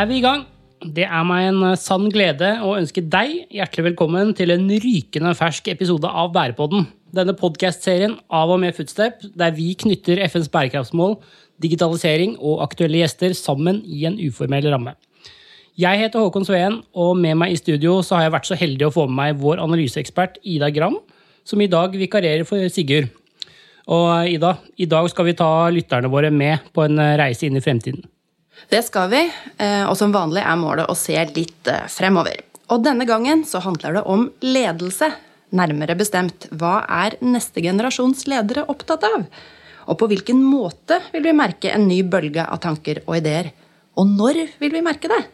er vi i gang. Det er meg en eh, sann glede å ønske deg hjertelig velkommen til en rykende fersk episode av Bærepodden. Denne podkastserien av og med Footstep, der vi knytter FNs bærekraftsmål, digitalisering og aktuelle gjester sammen i en uformell ramme. Jeg heter Håkon Sveen, og med meg i studio har jeg vært så heldig å få med meg vår analyseekspert Ida Gram, som i dag vikarerer for Sigurd. Og Ida, i dag skal vi ta lytterne våre med på en reise inn i fremtiden. Det skal vi, eh, og som vanlig er målet å se litt eh, fremover. Og denne gangen så handler det om ledelse. Nærmere bestemt, hva er neste generasjons ledere opptatt av? Og på hvilken måte vil vi merke en ny bølge av tanker og ideer? Og når vil vi merke det?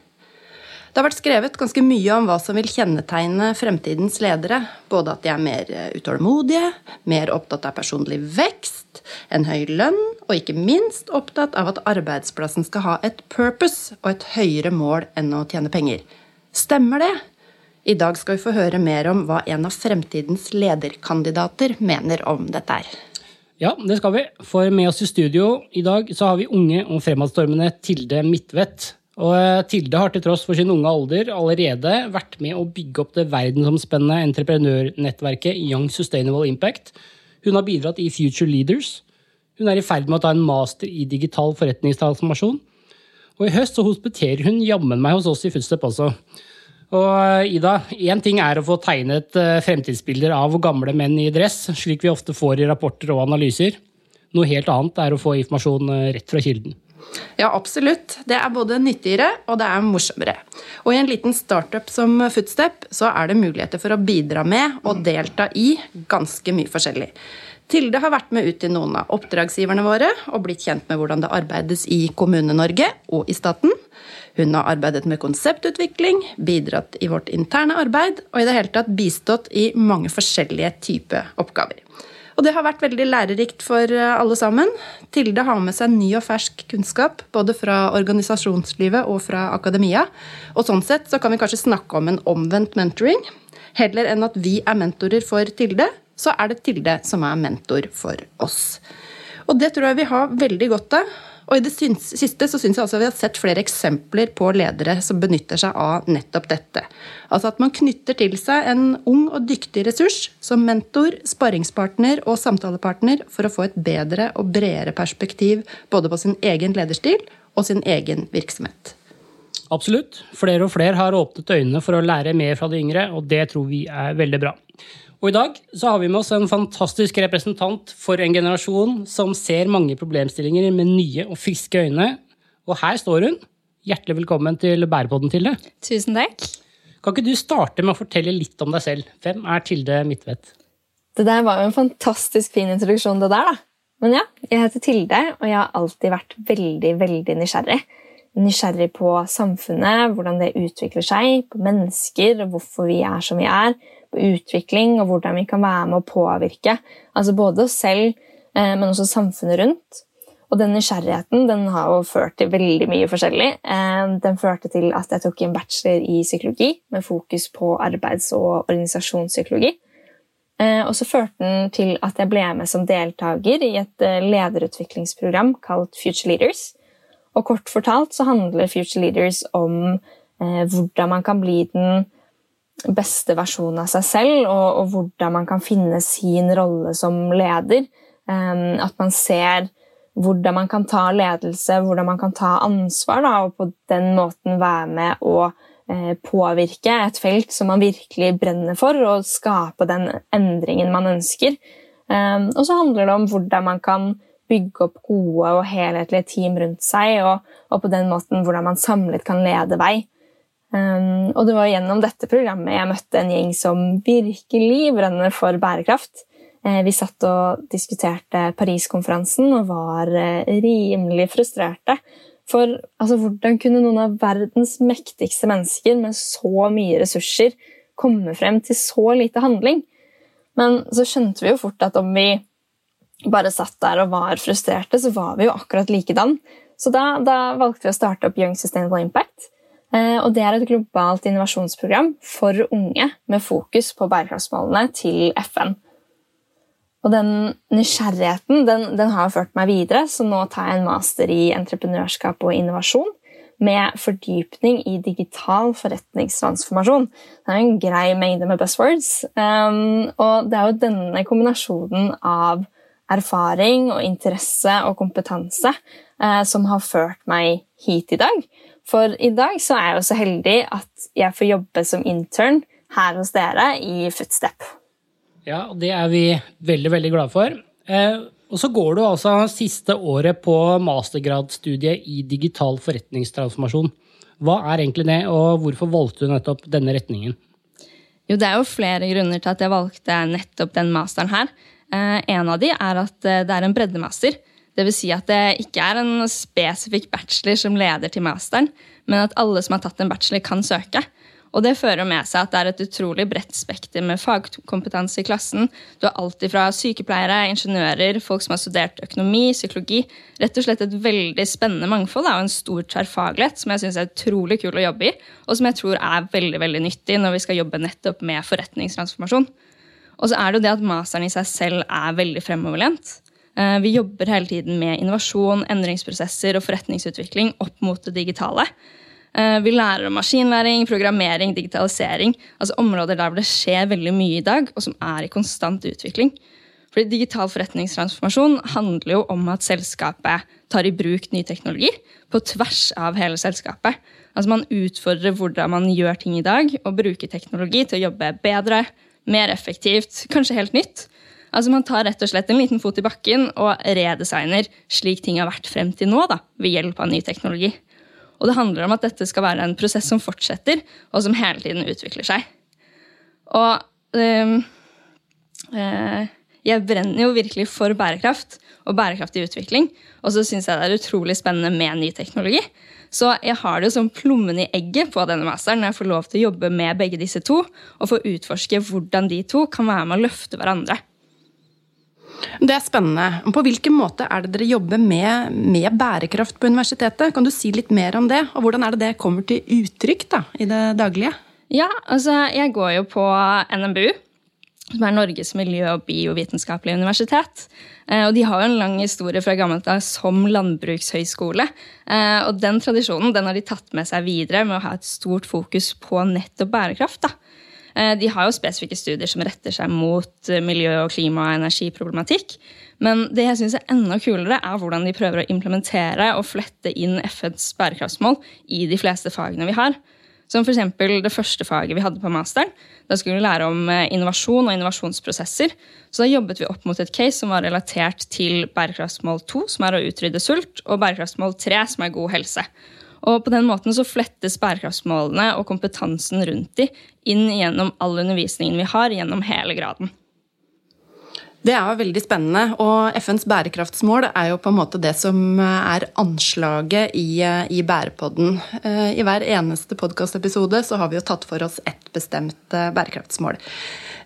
Det har vært skrevet ganske mye om hva som vil kjennetegne fremtidens ledere. Både at de er mer eh, utålmodige, mer opptatt av personlig vekst, en høy lønn, og ikke minst opptatt av at arbeidsplassen skal ha et purpose og et høyere mål enn å tjene penger. Stemmer det? I dag skal vi få høre mer om hva en av fremtidens lederkandidater mener om dette her. Ja, det skal vi. For med oss i studio i dag så har vi unge og fremadstormende Tilde Midtvedt. Og eh, Tilde har til tross for sin unge alder allerede vært med å bygge opp det verdensomspennende entreprenørnettverket Young Sustainable Impact. Hun har bidratt i Future Leaders. Hun er i ferd med å ta en master i digital forretningstransformasjon. Og i høst så hospiterer hun jammen meg hos oss i Footstep også. Og eh, Ida, én ting er å få tegnet eh, fremtidsbilder av gamle menn i dress, slik vi ofte får i rapporter og analyser. Noe helt annet er å få informasjon rett fra kilden. Ja, absolutt. Det er både nyttigere og det er morsommere. Og i en liten startup som Footstep så er det muligheter for å bidra med og delta i ganske mye forskjellig. Tilde har vært med ut til noen av oppdragsgiverne våre og blitt kjent med hvordan det arbeides i Kommune-Norge og i staten. Hun har arbeidet med konseptutvikling, bidratt i vårt interne arbeid og i det hele tatt bistått i mange forskjellige typer oppgaver. Og det har vært veldig lærerikt for eh, alle sammen. Tilde har med seg ny og fersk kunnskap, både fra organisasjonslivet og fra akademia. Og sånn sett så kan vi kanskje snakke om en omvendt mentoring. Heller enn at vi er mentorer for Tilde, så er det Tilde som er mentor for oss. Og det tror jeg vi har veldig godt av. Og i det siste så syns jeg altså vi har sett flere eksempler på ledere som benytter seg av nettopp dette. Altså at man knytter til seg en ung og dyktig ressurs som mentor, sparringspartner og samtalepartner for å få et bedre og bredere perspektiv både på sin egen lederstil og sin egen virksomhet. Absolutt. Flere og flere har åpnet øynene for å lære mer fra de yngre, og det tror vi er veldig bra. Og i dag så har vi med oss en fantastisk representant for en generasjon som ser mange problemstillinger med nye og friske øyne. Og her står hun. Hjertelig velkommen til Bærepodden, Tilde. Tusen takk. Kan ikke du starte med å fortelle litt om deg selv? Hvem er Tilde Midtvedt? Det der var jo en fantastisk fin introduksjon, det der, da. Men ja, jeg heter Tilde, og jeg har alltid vært veldig, veldig nysgjerrig. Nysgjerrig på samfunnet, hvordan det utvikler seg, på mennesker, hvorfor vi er som vi er på utvikling og hvordan vi kan være med å påvirke altså både oss selv, eh, men også samfunnet rundt. Og den nysgjerrigheten den har jo ført til veldig mye forskjellig. Eh, den førte til at jeg tok en bachelor i psykologi med fokus på arbeids- og organisasjonspsykologi. Eh, og så førte den til at jeg ble med som deltaker i et lederutviklingsprogram kalt Future Leaders. Og kort fortalt så handler Future Leaders om hvordan man kan bli den beste versjonen av seg selv, og, og, hvordan man kan finne sin rolle som leder. Um, at man ser hvordan man kan ta ledelse, hvordan man kan ta ansvar, da, og på den måten være med å eh, påvirke et felt som man virkelig brenner for, og skape den endringen man ønsker. Um, og så handler det om hvordan man kan bygge opp gode og helhetlige team rundt seg, og, og på den måten hvordan man samlet kan lede vei. Um, og det var gjennom dette programmet jeg møtte en gjeng som virkelig brenner for bærekraft. Uh, vi satt og diskuterte Paris-konferansen og var uh, rimelig frustrerte. For altså, hvordan kunne noen av verdens mektigste mennesker med så mye ressurser komme frem til så lite handling? Men så skjønte vi jo fort at om vi bare satt der og var frustrerte, så var vi jo akkurat likedan. Så da, da valgte vi å starte opp Young Sustainable Impact. Eh, og det er et globalt innovasjonsprogram for unge med fokus på bærekraftsmålene til FN. Og den nysgjerrigheten den, den har ført meg videre, så nå tar jeg en master i entreprenørskap og innovasjon med fordypning i digital forretningstransformasjon. Det er en grei mengde med buzzwords. Um, og det er jo denne kombinasjonen av erfaring og interesse og kompetanse eh, som har ført meg hit i dag. For i dag så er jeg jo så heldig at jeg får jobbe som intern her hos dere i Footstep. Ja, og det er vi veldig, veldig glade for. Eh, og så går du altså siste året på mastergradsstudiet i digital forretningstransformasjon. Hva er egentlig det, og hvorfor valgte du nettopp denne retningen? Jo, det er jo flere grunner til at jeg valgte nettopp den masteren her. Eh, en av de er at eh, det er en breddemaster. Dvs. Si at det ikke er en spesifikk bachelor som leder til masteren, men at alle som har tatt en bachelor, kan søke. Og det fører med seg at det er et utrolig bredt spekter med fagkompetanse i klassen. Du har alltid fra sykepleiere, ingeniører, folk som har studert økonomi, psykologi. Rett og slett et veldig spennende mangfold og en stor tverrfaglighet som jeg syns er utrolig kul å jobbe i, og som jeg tror er veldig veldig nyttig når vi skal jobbe nettopp med forretningstransformasjon. Og så er det jo det at masteren i seg selv er veldig fremoverlent. Eh, vi jobber hele tiden med innovasjon, endringsprosesser og forretningsutvikling opp mot det digitale. Eh, vi lærer om maskinlæring, programmering, digitalisering. altså Områder der det skjer veldig mye i dag, og som er i konstant utvikling. Fordi Digital forretningstransformasjon handler jo om at selskapet tar i bruk ny teknologi på tvers av hele selskapet. Altså Man utfordrer hvordan man gjør ting i dag, og bruker teknologi til å jobbe bedre, mer effektivt, kanskje helt nytt. Altså Man tar rett og slett en liten fot i bakken og redesigner slik ting har vært frem til nå, da, ved hjelp av ny teknologi. Og det handler om at dette skal være en prosess som fortsetter, og som hele tiden utvikler seg. Og øh, øh, jeg brenner jo virkelig for bærekraft og bærekraftig utvikling. Og så syns jeg det er utrolig spennende med ny teknologi. Så jeg har det som plommen i egget på denne masteren når jeg får lov til å jobbe med begge disse to, og få utforske hvordan de to kan være med å løfte hverandre. Det er spennende. På hvilken måte er det dere jobber med, med, bærekraft på universitetet? Kan du si litt mer om det? Og hvordan er det det kommer til uttrykk da, i det daglige? Ja, altså jeg går jo på NMBU, som er Norges miljø- og biovitenskapelige universitet. Eh, og de har jo en lang historie fra gammelt av som landbrukshøyskole. Eh, og den tradisjonen den har de tatt med seg videre med å ha et stort fokus på nettopp bærekraft. da. Eh, de har jo spesifikke studier som retter seg mot miljø- og klima- og energiproblematikk. Men det jeg synes er enda kulere, er hvordan de prøver å implementere og flette inn FNs bærekraftsmål i de fleste fagene vi har. Som f.eks. det første faget vi hadde på masteren. Da skulle vi lære om eh, innovasjon og innovasjonsprosesser. Så da jobbet vi opp mot et case som var relatert til bærekraftsmål 2, som er å utrydde sult, og bærekraftsmål 3, som er god helse. Og på den måten så flettes bærekraftsmålene og kompetansen rundt de inn gjennom all undervisningen vi har gjennom hele graden. Det er veldig spennende, og FNs bærekraftsmål er jo på en måte det som er anslaget i, i Bærepodden. I hver eneste podkastepisode så har vi jo tatt for oss ett bestemt bærekraftsmål.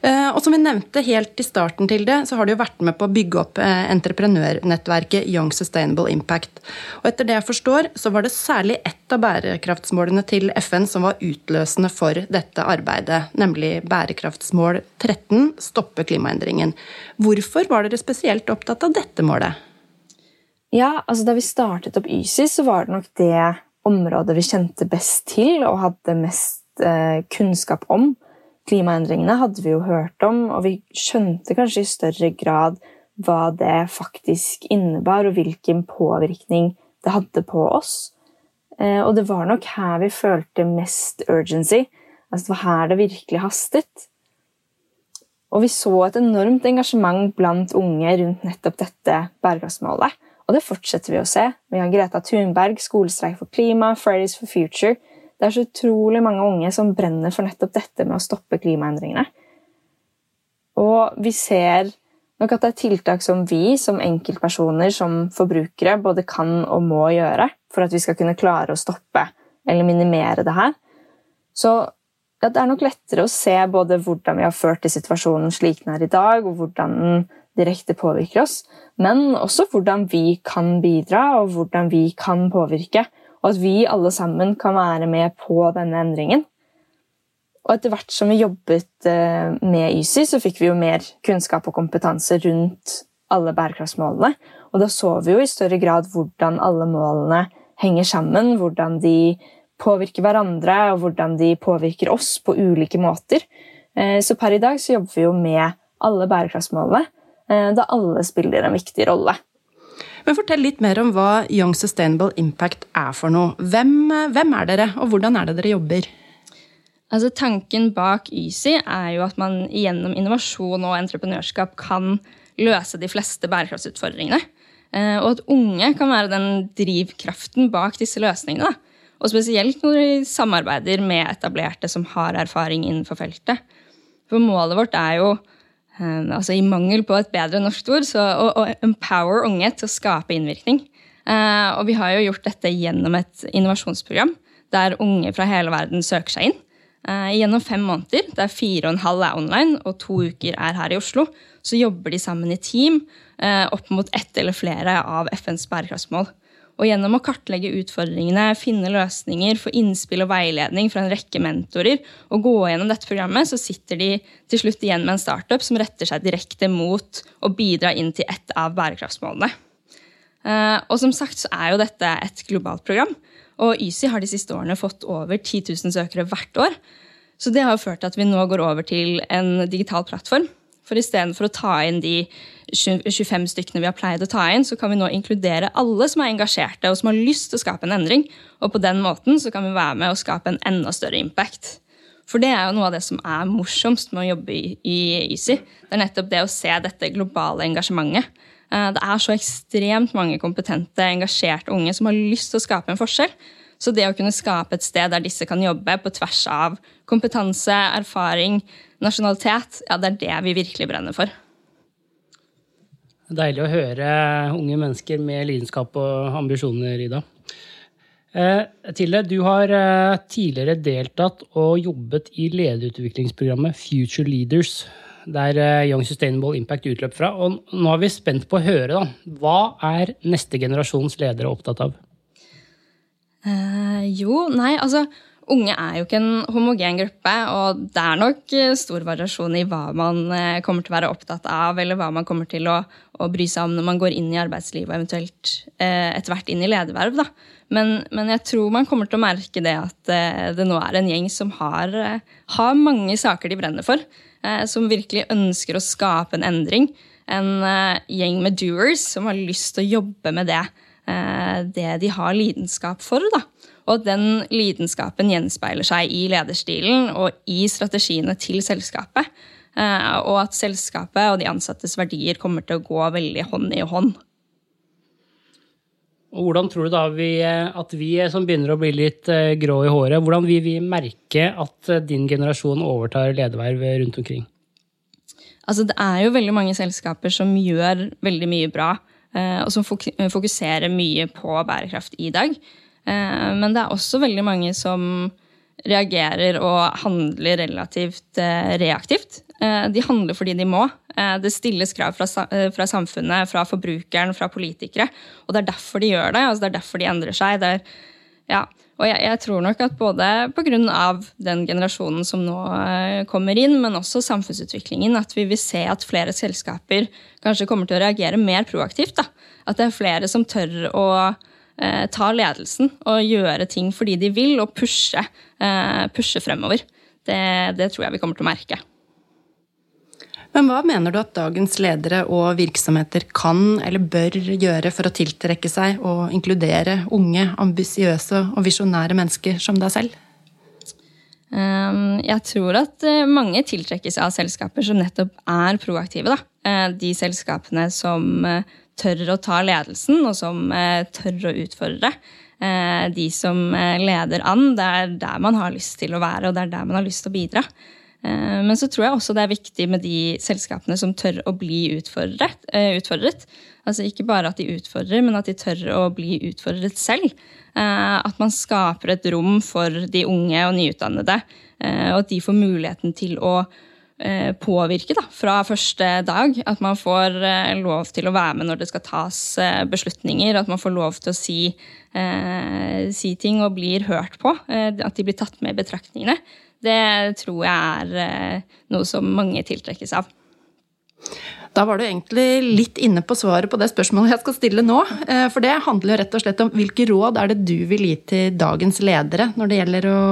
Eh, og som vi nevnte helt i starten til det, så har du jo vært med på å bygge opp eh, entreprenørnettverket Young Sustainable Impact. Og etter det jeg forstår, så var det særlig ett av bærekraftsmålene til FN som var utløsende for dette arbeidet, nemlig bærekraftsmål 13, stoppe klimaendringen. Hvorfor var dere spesielt opptatt av dette målet? Ja, altså Da vi startet opp YSI, så var det nok det området vi kjente best til og hadde mest eh, kunnskap om. Klimaendringene hadde vi jo hørt om, og vi skjønte kanskje i større grad hva det faktisk innebar, og hvilken påvirkning det hadde på oss. Eh, og det var nok her vi følte mest urgency. Altså det var her det virkelig hastet. Og vi så et enormt engasjement blant unge rundt nettopp dette bærekraftsmålet. Og det fortsetter vi å se. Vi har Greta Thunberg, Skolestreik for klima, Fridays for future. Det er så utrolig mange unge som brenner for nettopp dette med å stoppe klimaendringene. Og vi ser nok at det er tiltak som vi som enkeltpersoner, som forbrukere, både kan og må gjøre for at vi skal kunne klare å stoppe eller minimere det her. Så ja, det er nok lettere å se både hvordan vi har ført til situasjonen slik den er i dag, og hvordan den direkte påvirker oss, men også hvordan vi kan bidra, og hvordan vi kan påvirke og at vi alle sammen kan være med på denne endringen. Og etter hvert som vi jobbet eh, med YSI, så fikk vi jo mer kunnskap og kompetanse rundt alle bærekraftsmålene. Og da så vi jo i større grad hvordan alle målene henger sammen, hvordan de påvirker hverandre, og hvordan de påvirker oss på ulike måter. Så per i dag så jobber vi jo med alle bærekraftsmålene, da alle spiller en viktig rolle. Men Fortell litt mer om hva Young Sustainable Impact er for noe. Hvem, hvem er dere, og hvordan er det dere jobber? Altså, tanken bak YSI er jo at man gjennom innovasjon og entreprenørskap kan løse de fleste bærekraftsutfordringene. Eh, og at unge kan være den drivkraften bak disse løsningene. Og spesielt når de samarbeider med etablerte som har erfaring innenfor feltet. For målet vårt er jo altså I mangel på et bedre norsk ord, så å, å empower unge til å skape innvirkning. Uh, og vi har jo gjort dette gjennom et innovasjonsprogram der unge fra hele verden søker seg inn. Uh, gjennom fem måneder, der fire og en halv er online og to uker er her i Oslo, så jobber de sammen i team opp mot ett eller flere av FNs bærekraftsmål. Og gjennom å kartlegge utfordringene, finne løsninger, få innspill og veiledning fra en rekke mentorer, og gå gjennom dette programmet, så sitter de til slutt igjen med en startup som retter seg direkte mot å bidra inn til ett av bærekraftsmålene. Eh, og som sagt så er jo dette et globalt program. Og YSI har de siste årene fått over 10 000 søkere hvert år. Så det har jo ført til at vi nå går over til en digital plattform. For istedenfor å ta inn de 25 stykkene vi har pleid å ta inn, så kan vi nå inkludere alle som er engasjerte og som har lyst til å skape en endring. Og på den måten så kan vi være med å skape en enda større impact. For det er jo noe av det som er morsomst med å jobbe i, i YSI. Det er nettopp det å se dette globale engasjementet. Eh, det er så ekstremt mange kompetente, engasjerte unge som har lyst til å skape en forskjell. Så det å kunne skape et sted der disse kan jobbe på tvers av kompetanse, erfaring, nasjonalitet, ja, det er det vi virkelig brenner for. Deilig å høre unge mennesker med lidenskap og ambisjoner, Ida. Eh, Tille, du har eh, tidligere deltatt og jobbet i lederutviklingsprogrammet Future Leaders, der eh, Young Sustainable Impact utløp fra. Og nå er vi spent på å høre, da. Hva er neste generasjons ledere opptatt av? Eh, jo, nei, altså Unge er jo ikke en homogen gruppe, og det er nok eh, stor variasjon i hva man eh, kommer til å være opptatt av, eller hva man kommer til å, å bry seg om når man går inn i arbeidslivet og eventuelt eh, etter hvert inn i lederverv. Da. Men, men, jeg tror man kommer til å merke det at eh, det nå er en gjeng som har, eh, har mange saker de brenner for. Som virkelig ønsker å skape en endring. En gjeng med doers som har lyst til å jobbe med det, det de har lidenskap for. da. Og den lidenskapen gjenspeiler seg i lederstilen og i strategiene til selskapet. Eh, og at selskapet og de ansattes verdier kommer til å gå veldig hånd i hånd. Og hvordan tror du da vi, at vi som begynner å bli litt eh, grå i håret, hvordan vil vi merke at eh, din generasjon overtar lederverv rundt omkring? Altså, det er jo veldig mange selskaper som gjør veldig mye bra, og som fokuserer mye på bærekraft i dag. Eh, men det er også veldig mange som reagerer og handler relativt eh, reaktivt. Eh, de handler fordi de må. Det stilles krav fra, samfunnet, fra forbrukeren, fra politikere. Og det er derfor de gjør det. Altså det er derfor de endrer seg. Det Er, ja. Og jeg, jeg, tror nok at både pga. den generasjonen som nå kommer inn, men også samfunnsutviklingen, at vi vil se at flere selskaper kanskje kommer til å reagere mer proaktivt. Da. At det er flere som tør å eh, ta ledelsen og gjøre ting fordi de vil, og pushe, eh, pushe fremover. Det, det tror jeg vi kommer til å merke. Men hva mener du at dagens ledere og virksomheter kan eller bør gjøre for å tiltrekke seg og inkludere unge, ambisiøse og visjonære mennesker som deg selv? Ehm, jeg tror at eh, mange tiltrekkes av selskaper som nettopp er proaktive. Da. Eh, de selskapene som eh, tør å ta ledelsen, og som tør å utfordre. De som leder an, det er der man har lyst til å være, og det er der man har lyst til å bidra. Men så tror jeg også det er viktig med de selskapene som tør å bli utfordret. utfordret. Altså ikke bare at de utfordrer, men at de tør å bli utfordret selv. At man skaper et rom for de unge og nyutdannede, og at de får muligheten til å Eh, påvirke da, fra første dag. At man får eh, lov til å være med når det skal tas eh, beslutninger. At man får lov til å si, eh, si ting og blir hørt på. at de blir tatt med i betraktningene. Det tror jeg er noe som mange tiltrekkes av. Da var du egentlig litt inne på svaret på det spørsmålet jeg skal stille nå. Eh, for det handler jo rett og slett om hvilke råd er det du vil gi til dagens ledere når det gjelder å,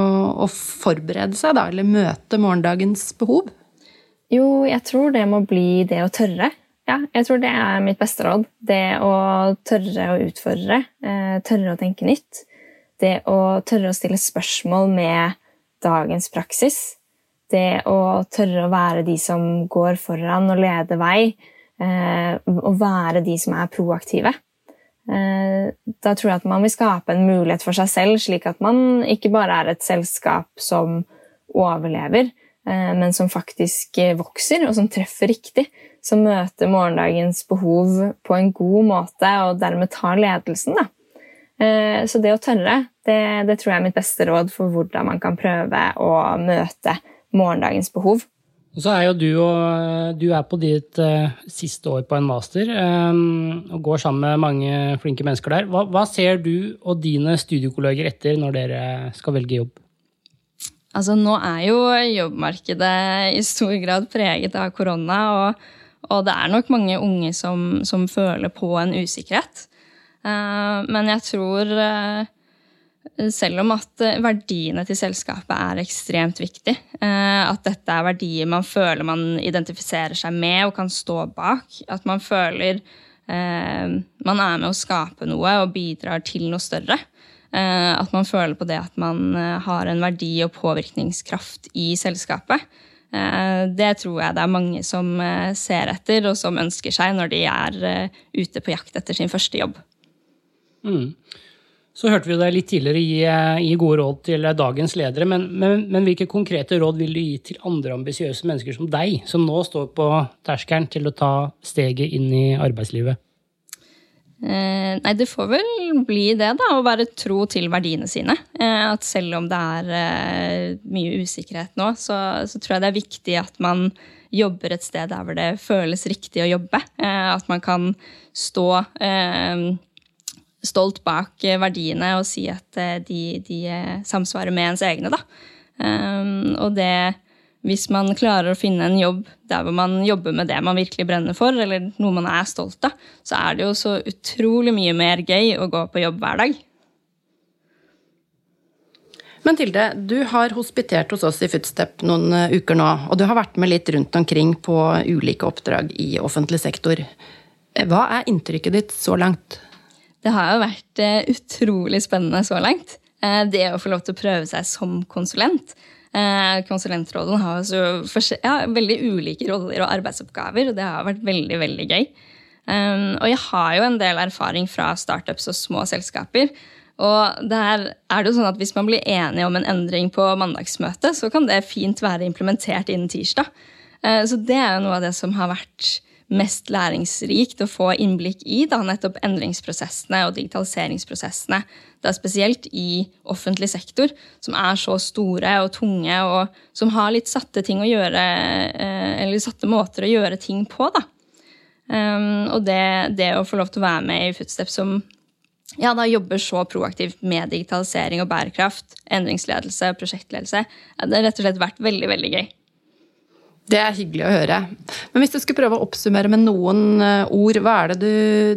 å forberede seg, da, eller møte morgendagens behov? Jo, jeg tror det må bli det å tørre. Ja, jeg tror det er mitt beste råd. Det å tørre å utfordre. Eh, tørre å tenke nytt. Det å tørre å stille spørsmål med dagens praksis det å tørre å være de som går foran og leder vei, eh, og være de som er proaktive. Eh, da tror jeg at man vil skape en mulighet for seg selv, slik at man ikke bare er et selskap som overlever, eh, men som faktisk vokser, og som treffer riktig. Som møter morgendagens behov på en god måte, og dermed tar ledelsen. Da. Så det å tørre, det, det tror jeg er mitt beste råd for hvordan man kan prøve å møte morgendagens behov. Og så er jo du, og, du er på ditt uh, siste år på en master um, og går sammen med mange flinke mennesker der. Hva, hva, ser du og dine studiekolleger etter når dere skal velge jobb? Altså, nå er jo jobbmarkedet i stor grad preget av korona, og, og det er nok mange unge som, som føler på en usikkerhet. Uh, men jeg tror uh, selv om at eh, verdiene til selskapet er ekstremt viktig. Eh, at dette er verdier man føler man identifiserer seg med og kan stå bak. At man føler eh, man er med å skape noe og bidrar til noe større. At man føler på det at man har en verdi og påvirkningskraft i selskapet. Det tror jeg det er mange som ser etter og som ønsker seg når de er ute på jakt etter sin første jobb. Mm. Så hørte vi deg litt tidligere gi, eh, gi, gode råd til eh, dagens ledere, men, men, men, hvilke konkrete råd vil du gi til andre ambisiøse mennesker som deg, som nå står på terskelen til å ta steget inn i arbeidslivet? Eh, nei, det får vel bli det, da. Å være tro til verdiene sine. Eh, at selv om det er eh, mye usikkerhet nå, så, så, tror jeg det er viktig at man jobber et sted der hvor det føles riktig å jobbe. Eh, at man kan stå stolt bak eh, verdiene og si at eh, de, de eh, samsvarer med ens egne. Da. Um, og det, hvis man klarer å finne en jobb der hvor man jobber med det man virkelig brenner for, eller noe man er stolt av, så er det jo så utrolig mye mer gøy å gå på jobb hver dag. Men Tilde, du har hospitert hos oss i Footstep noen uker nå, og du har vært med litt rundt omkring på ulike oppdrag i offentlig sektor. Hva er inntrykket ditt så langt? Det har jo vært eh, utrolig spennende så langt. Eh, det å få lov til å prøve seg som konsulent. Eh, konsulentrollen har jo ja, veldig ulike roller og arbeidsoppgaver, og det har vært veldig, veldig gøy. Og jeg har jo en del erfaring fra startups og små selskaper. Og der er det jo sånn at Hvis man blir enige om en endring på mandagsmøtet, så kan det fint være implementert innen tirsdag. Så det er jo noe av det som har vært mest læringsrikt å få innblikk i da, nettopp endringsprosessene og digitaliseringsprosessene. Det er spesielt i offentlig sektor, som er så store og tunge, og som har litt satte ting å gjøre, eh, eller satte måter å gjøre ting på. Da. Um, og det, det, å få lov til å være med i Footstep som ja, da jobber så proaktivt med digitalisering og bærekraft, endringsledelse, prosjektledelse, det har rett og slett vært veldig, veldig gøy. Det er hyggelig å høre. Men hvis du skulle prøve å oppsummere med noen eh, ord, hva er det du,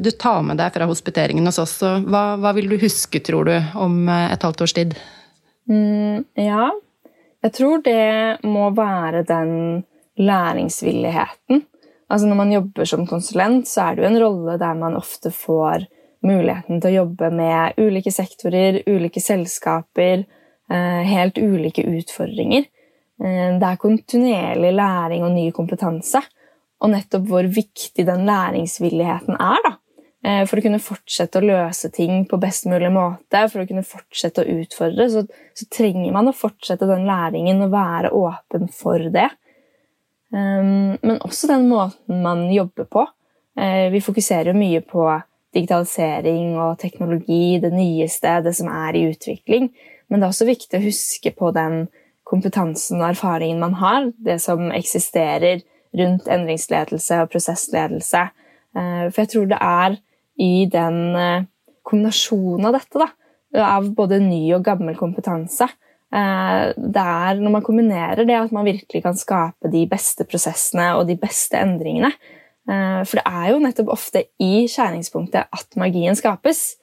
du tar med deg fra hospiteringen hos oss? Hva, hva, vil du huske, tror du, om eh, et halvt års tid? Mm, ja, jeg tror det må være den læringsvilligheten. Altså Når man jobber som konsulent, så er det jo en rolle der man ofte får muligheten til å jobbe med ulike sektorer, ulike selskaper, eh, helt ulike utfordringer. Eh, det er kontinuerlig læring og ny kompetanse. Og nettopp hvor viktig den læringsvilligheten er. da. Eh, for å kunne fortsette å løse ting på best mulig måte, for å kunne fortsette å utfordre, så, så trenger man å fortsette den læringen og være åpen for det. Um, men også den måten man jobber på. Vi fokuserer jo mye på digitalisering og teknologi, det nyeste, det som er i utvikling. Men det er også viktig å huske på den kompetansen og erfaringen man har, det som eksisterer rundt endringsledelse og prosessledelse. Eh, for jeg tror det er i den eh, kombinasjonen av dette, da, av både ny og gammel kompetanse, eh, det er når man kombinerer det, at man virkelig kan skape de beste prosessene og de beste endringene. For det er jo nettopp ofte i skjæringspunktet at magien skapes.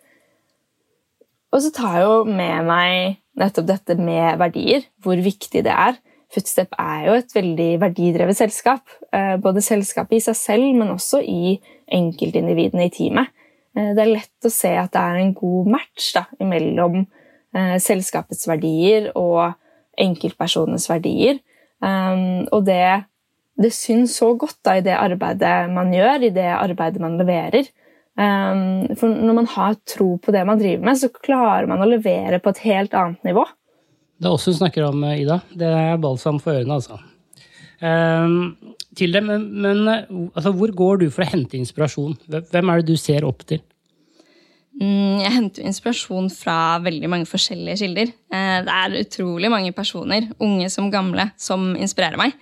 Og så tar jeg jo med meg nettopp dette med verdier, hvor viktig det er. Footstep er jo et veldig verdidrevet selskap. Eh, både selskapet i seg selv, men også i enkeltindividene i teamet. Eh, det er lett å se at det er en god match da, mellom selskapets verdier og enkeltpersonens verdier. Og det det syns så godt da, i det arbeidet man gjør, i det arbeidet man leverer. Um, for når man har tro på det man driver med, så klarer man å levere på et helt annet nivå. Det er oss hun snakker om, Ida. Det er balsam for ørene, altså. Um, til det, men, men altså, hvor går du for å hente inspirasjon? Hvem er det du ser opp til? Mm, jeg henter inspirasjon fra veldig mange forskjellige kilder. Eh, det er utrolig mange personer, unge som gamle, som inspirerer meg.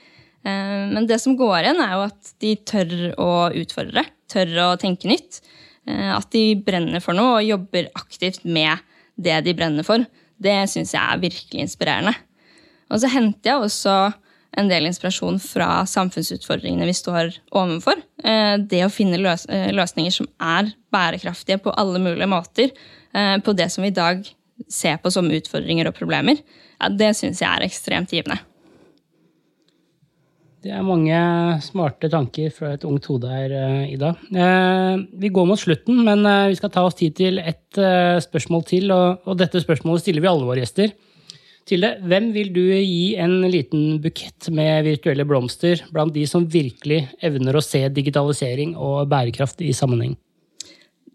Eh, men det som går igjen, er jo at de tør å utfordre. Tør å tenke nytt. Eh, at de brenner for noe og jobber aktivt med det de brenner for. Det syns jeg er virkelig inspirerende. Og så henter jeg også en del inspirasjon fra samfunnsutfordringene vi står overfor. Eh, det å finne løsninger som er bærekraftige på alle mulige måter. På det som vi i dag ser på som utfordringer og problemer. Det syns jeg er ekstremt givende. Det er mange smarte tanker fra et ungt hode her, eh, Ida. Eh, vi går mot slutten, men eh, vi skal ta oss tid til ett spørsmål til. Og dette spørsmålet stiller vi alle våre gjester. Tilde, hvem vil du gi en liten bukett med virtuelle blomster blant de som virkelig evner å se digitalisering og bærekraft i sammenheng?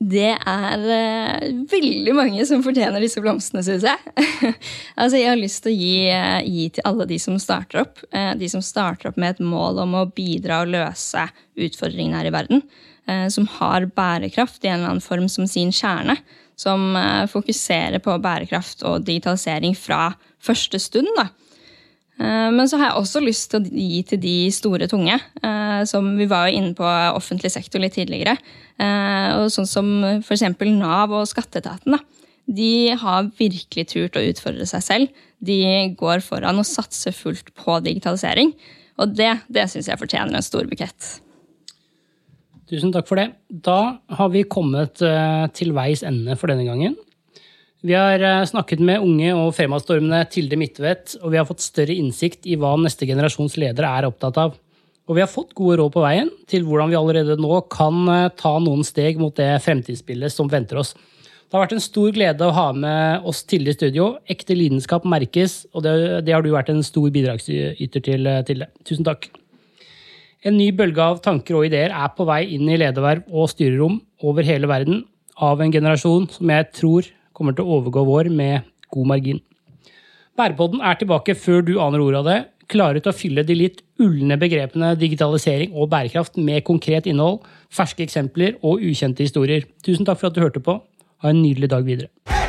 Det er uh, veldig mange som fortjener disse blomstene, syns jeg. altså, jeg har lyst til å gi, uh, gi, til alle de som starter opp. Uh, de som starter opp med et mål om å bidra og løse utfordringene her i verden. som har bærekraft i en eller annen form som sin kjerne. Som fokuserer på bærekraft og digitalisering fra første stund. da. Men så har jeg også lyst til å gi til de store tunge. Som vi var inne på offentlig sektor litt tidligere. Eh, og sånn som f.eks. Nav og skatteetaten. De har virkelig turt å utfordre seg selv. De går foran og satser fullt på digitalisering. Og det, det syns jeg fortjener en stor bukett. Tusen takk for det. Da har vi kommet eh, til veis ende for denne gangen. Vi har eh, snakket med unge og fremadstormende Tilde Midtvedt, og vi har fått større innsikt i hva neste generasjons ledere er opptatt av. Og vi har fått gode råd på veien til hvordan vi allerede nå kan eh, ta noen steg mot det fremtidsbildet som venter oss. Det har vært en stor glede å ha med oss Tilde i studio. Ekte lidenskap merkes, og det, det har du vært en stor bidragsyter til, eh, Tilde. Tusen takk. En ny bølge av tanker og ideer er på vei inn i lederverv og styrerom over hele verden av en generasjon som jeg tror kommer til å overgå vår med god margin. Bærepodden er tilbake før du aner ordet av det klare til å fylle de litt ulne begrepene digitalisering og bærekraft med konkret innhold, ferske eksempler og ukjente historier. Tusen takk for at du hørte på. Ha en nydelig dag videre.